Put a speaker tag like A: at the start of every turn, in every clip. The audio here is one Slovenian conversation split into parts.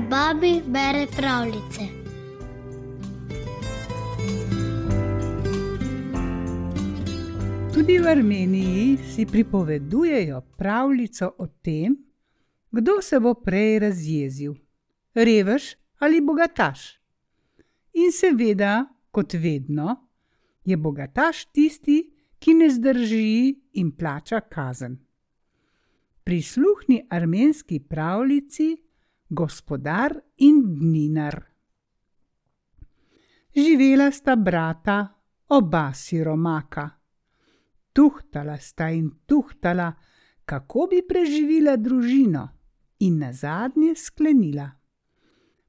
A: Babi bere pravljice.
B: Tudi v Armeniji si pripovedujejo pravljico o tem, kdo se bo prej razjezil, revež ali bogataš. In seveda, kot vedno, je bogataš tisti, ki ne zdrži in plača kazen. Prisluhni armenski pravljici Gospodar in Dninar. Živela sta brata, oba siromaka. Tuhtala sta in tuhtala, kako bi preživela družino, in na zadnje sklenila: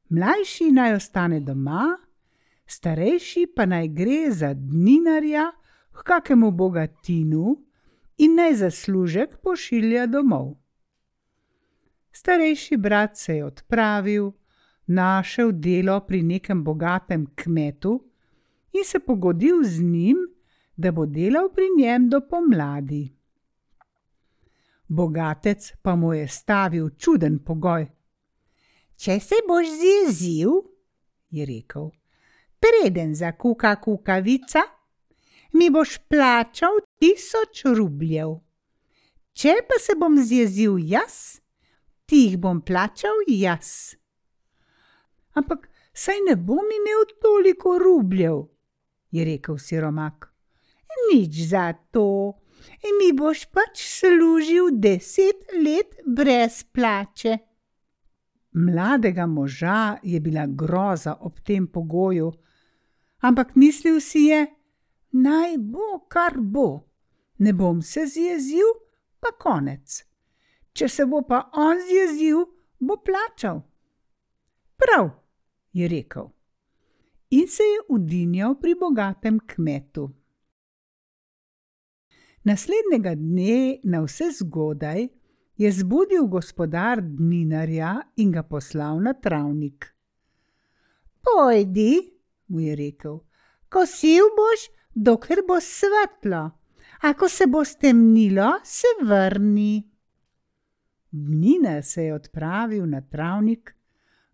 B: Mlajši naj ostane doma, starejši pa naj gre za dninarja k kakemu bogatinu in naj zaslužek pošilja domov. Starejši brat se je odpravil, našel delo pri nekem bogatem kmetu in se pogodil z njim, da bo delal pri njem do pomladi. Bogatec pa mu je stavil čuden pogoj. Če se boš zjezil, je rekel, preden zakuka kukavica, mi boš plačal tisoč rubljev. Če pa se bom zjezil jaz, ti jih bom plačal jaz. Ampak saj ne bom imel toliko rubljev, je rekel siromak. Nič za to, mi boš pač služil deset let brez plače. Mladega moža je bila groza ob tem pogoju, ampak mislil si je, naj bo, kar bo, ne bom se zjezil, pa konec. Če se bo pa on zjezil, bo plačal. Prav, je rekel. In se je udinjal pri bogatem kmetu. Naslednjega dne, na vse zgodaj, je zbudil gospodar Dninarja in ga poslal na travnik. Pojdi, mu je rekel, kosil boš, dokler bo svetlo, a ko se bo stemnilo, se vrni. Dnina se je odpravil na travnik,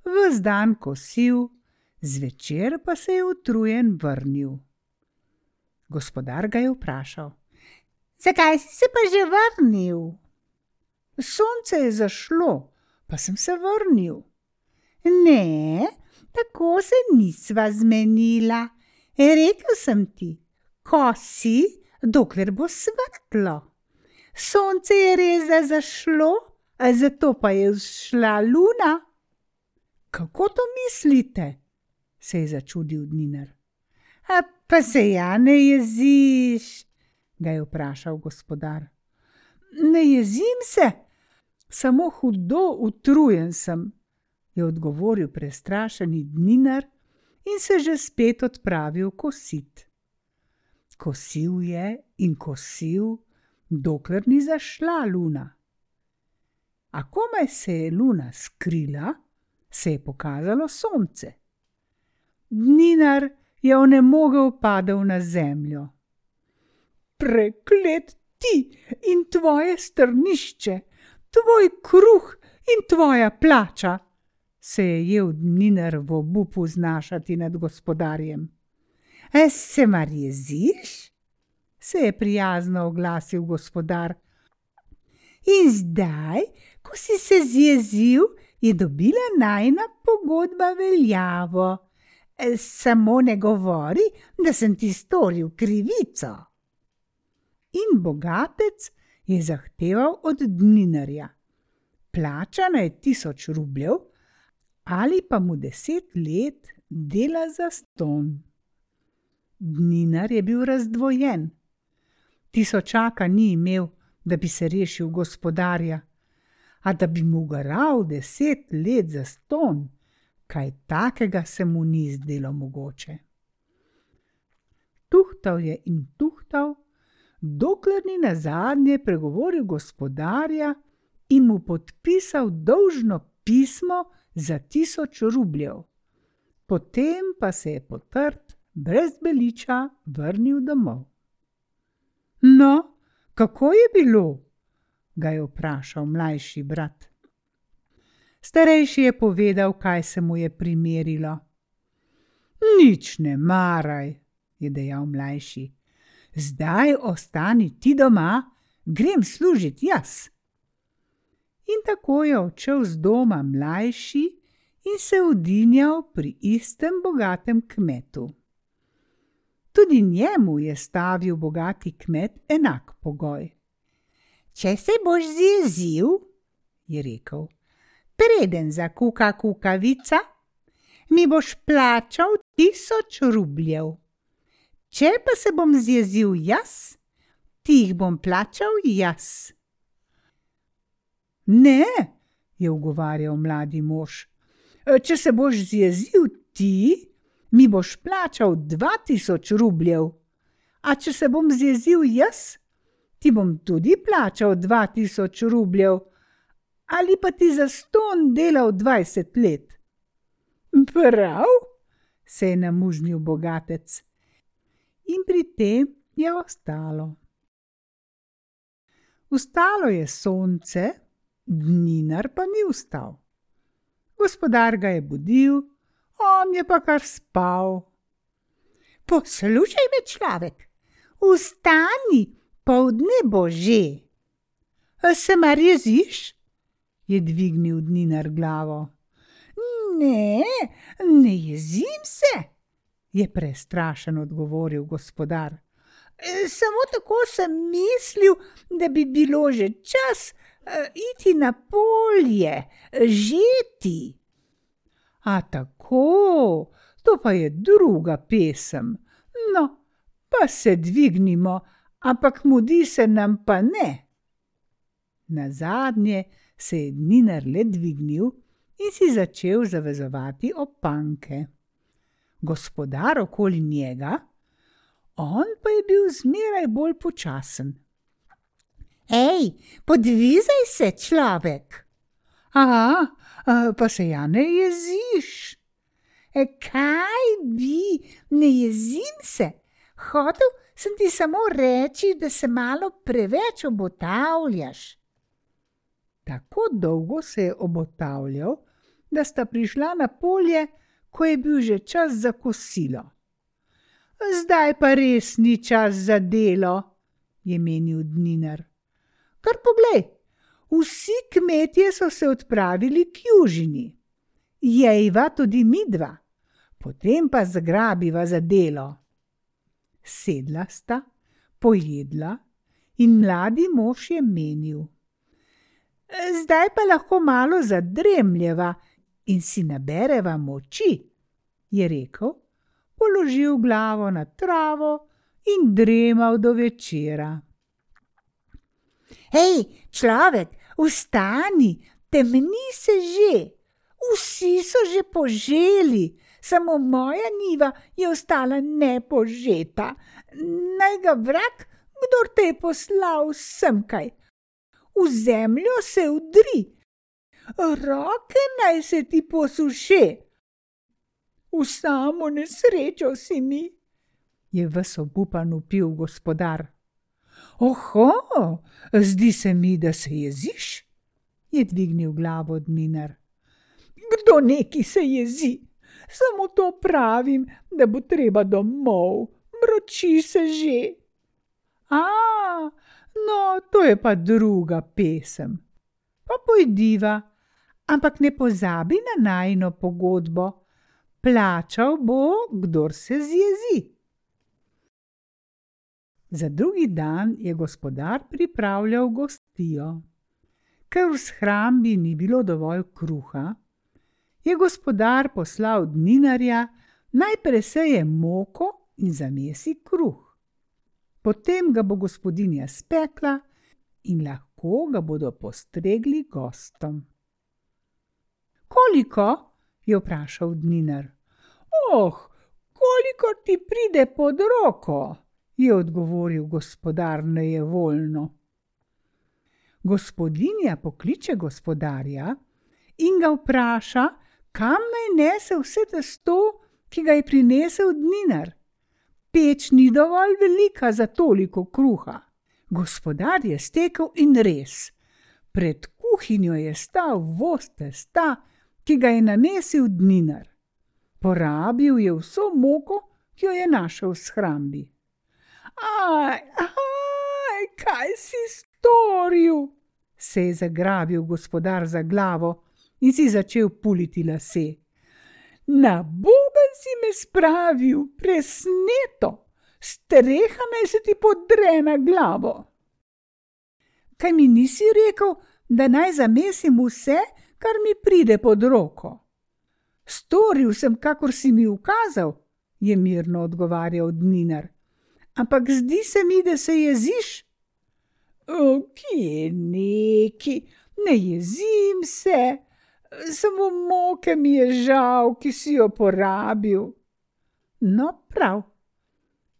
B: vse dan kosil, zvečer pa se je utrujen vrnil. Gospodar ga je vprašal: Zakaj si se pa že vrnil? Sonce je zašlo, pa sem se vrnil. Ne, tako se nisva zmenila. Rekel sem ti, ko si, dokler bo svetlo. Sonce je res zašlo, zato pa je vzšla luna. Kako to mislite? se je začudil Dninar. A pa se ja ne jeziš, ga je vprašal gospodar. Ne jezim se, samo hudo utrujen sem, je odgovoril prestrašeni Dninar in se že spet odpravil kosit. Kosil je in kosil, dokler ni zašla luna. A komaj se je luna skrila, se je pokazalo sonce. Dninar je onemogel padel na zemljo. Preklet ti in tvoje strnišče, tvoj kruh in tvoja plača, se je jev Dninar v obupu znašati nad gospodarjem. E se mar jeziš? se je prijazno oglasil gospodar. In zdaj, ko si se zjezil, je dobila najna pogodba veljavo. E, samo ne govori, da sem ti storil krivico. In bogatec je zahteval od Dninarja: Plačana je tisoč rubljev ali pa mu deset let dela za ston. Dninar je bil razdvojen. Tisočaka ni imel, da bi se rešil gospodarja, a da bi mu garal deset let za ston, kaj takega se mu ni zdelo mogoče. Tuhtal je in tuhtal, dokler ni na zadnje pregovoril gospodarja in mu podpisal dolžno pismo za tisoč rubljev. Potem pa se je potrt brez beliča vrnil domov. No, kako je bilo? Ga je vprašal mlajši brat. Starejši je povedal, kaj se mu je primerilo. Nič ne maraj, je dejal mlajši. Zdaj ostani ti doma, grem služiti jaz. In tako je odšel z doma mlajši in se udinjal pri istem bogatem kmetu. Tudi njemu je stavil bogati kmet enak pogoj. Če se boš zjezil, je rekel, preden zakuka kukavica, mi boš plačal tisoč rubljev. Če pa se bom zjezil jaz, ti jih bom plačal jaz. Ne, je ugovarjal mladi mož, če se boš zjezil ti, mi boš plačal dva tisoč rubljev, a če se bom zjezil jaz, ti bom tudi plačal dva tisoč rubljev, ali pa ti za ston delal dvajset let. Prav, se je namuznil bogatec. In pri tem je ostalo. Ustalo je sonce, dninar pa ni vstal. Gospodar ga je budil, on je pa kar spal. Poslušaj me, človek, vstani, povdne bo že. Se mar jeziš? je dvignil dninar glavo. Ne, ne jezim se, je prestrašen odgovoril gospodar. Samo tako sem mislil, da bi bilo že čas uh, iti na polje, žeti. A tako, to pa je druga pesem. No, pa se dvignimo, ampak mudi se nam pa ne. Na zadnje se je Ninar le dvignil in si začel zavezovati opanke. Gospodar okoli njega, on pa je bil zmeraj bolj počasen. Hej, podvizaj se, človek. Aha, pa se ja ne jeziš. E, kaj bi, ne jezim se. Hotel sem ti samo reči, da se malo preveč obotavljaš. Tako dolgo se je obotavljal, da sta prišla na polje, ko je bil že čas za kosilo. Zdaj pa res ni čas za delo, je menil Dninar. Kar poglej, vsi kmetje so se odpravili k južini. Jejva tudi midva, potem pa zgrabiva za delo. Sedla sta, pojedla in mladi mož je menil zdaj pa lahko malo zadremljeva in si nabereva moči, je rekel, položil glavo na travo in dremal do večera. Hej, človek, vstani, temni se že, vsi so že poželi, samo moja niva je ostala nepožeta. Naj ga vrak, kdo te je poslal semkaj, v zemljo se udri, roke naj se ti posuše. V samo nesrečo si mi, je v sobupan upil gospodar. Oho, zdi se mi, da se jeziš, je dvignil glavo Dminar. Kdo neki se jezi? Samo to pravim, da bo treba domov, mroči se že. A, No, to je pa druga pesem. Pa pojdiva, ampak ne pozabi na najno pogodbo. Plačal bo, kdor se zjezi. Za drugi dan je gospodar pripravljal gostijo. Ker v shrambi ni bilo dovolj kruha, je gospodar poslal dninarja naj preseje moko in zamesi kruh potem ga bo gospodinja spekla in lahko ga bodo postregli gostom. Koliko? je vprašal Dninar. Oh, koliko ti pride pod roko? je odgovoril gospodar nejevoljno. Gospodinja pokliče gospodarja in ga vpraša, kam naj nese vse testo, ki ga je prinesel Dninar peč ni dovolj velika za toliko kruha. Gospodar je stekel in res, pred kuhinjo je stal voz testa, ki ga je nanesel dninar. Porabil je vso moko, ki jo je našel v shrambi. Aj, aj, kaj si storil? se je zagrabil gospodar za glavo in si začel puliti lase. Na boben si me spravil, presneto, streha naj se ti podre na glavo. Kaj mi nisi rekel, da naj zamesim vse, kar mi pride pod roko? Storil sem, kakor si mi ukazal, je mirno odgovarjal Dninar. Ampak zdi se mi, da se jeziš. Kje neki, ne jezim se, samo moke mi je žal, ki si jo porabil. No, prav,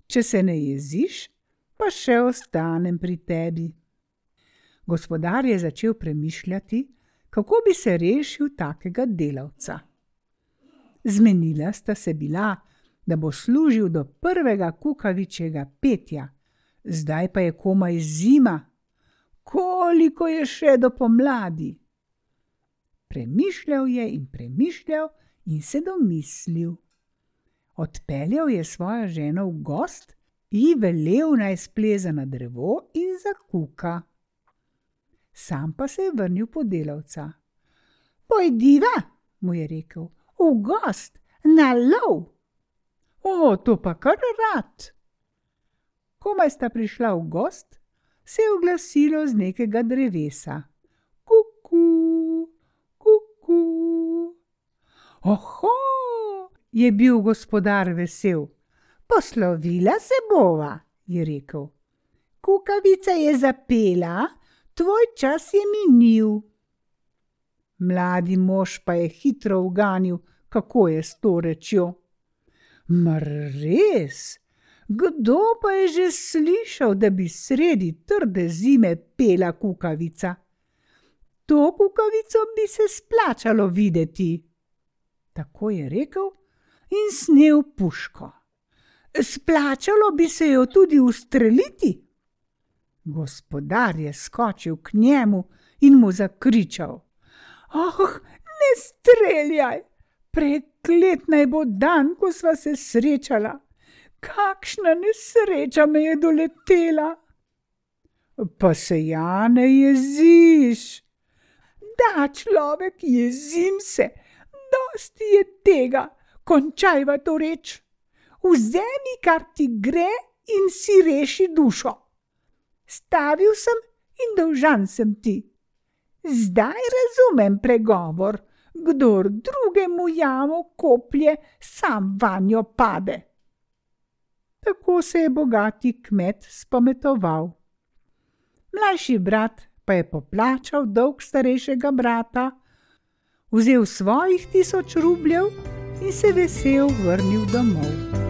B: če se ne jeziš, pa še ostanem pri tebi. Gospodar je začel premišljati, kako bi se rešil takega delavca. Zmenila sta se bila, da bo služil do prvega kukavičjega petja, zdaj pa je komaj zima koliko je še do pomladi. Premišljal je in premišljal in se domislil. Odpeljal je svojo ženo v gost, ji velel naj spleza na drevo in zakuka. Sam pa se je vrnil po delavca. Pojdiva, mu je rekel, v gost, na lov. O, to pa kar rad. Komaj sta prišla v gost, se je oglasilo z nekega drevesa. Oho, je bil gospodar vesel. Poslovila se bova, je rekel. Kukavica je zapela, tvoj čas je minil. Mladi mož pa je hitro uganil, kako je s to rečjo. Mar res? Kdo pa je že slišal, da bi sredi trde zime pela kukavica? To kukavico bi se splačalo videti. Tako je rekel in snel puško. Splačalo bi se jo tudi ustreliti. Gospodar je skočil k njemu in mu zakričal: Oh, ne streljaj! Preklet naj bo dan, ko sva se srečala kakšna nesreča me je doletela. Pa se ja ne jeziš. Da, človek, jezim se, dosti je tega, končajva to reč. Vzemi, kar ti gre, in si reši dušo. Stavil sem in dolžan sem ti. Zdaj razumem pregovor, kdor drugemu jamo koplje, sam vanjo pade. Tako se je bogati kmet spametoval. Mlajši brat pa je poplačal dolg starejšega brata, vzel svojih tisoč rubljev in se vesel vrnil domov.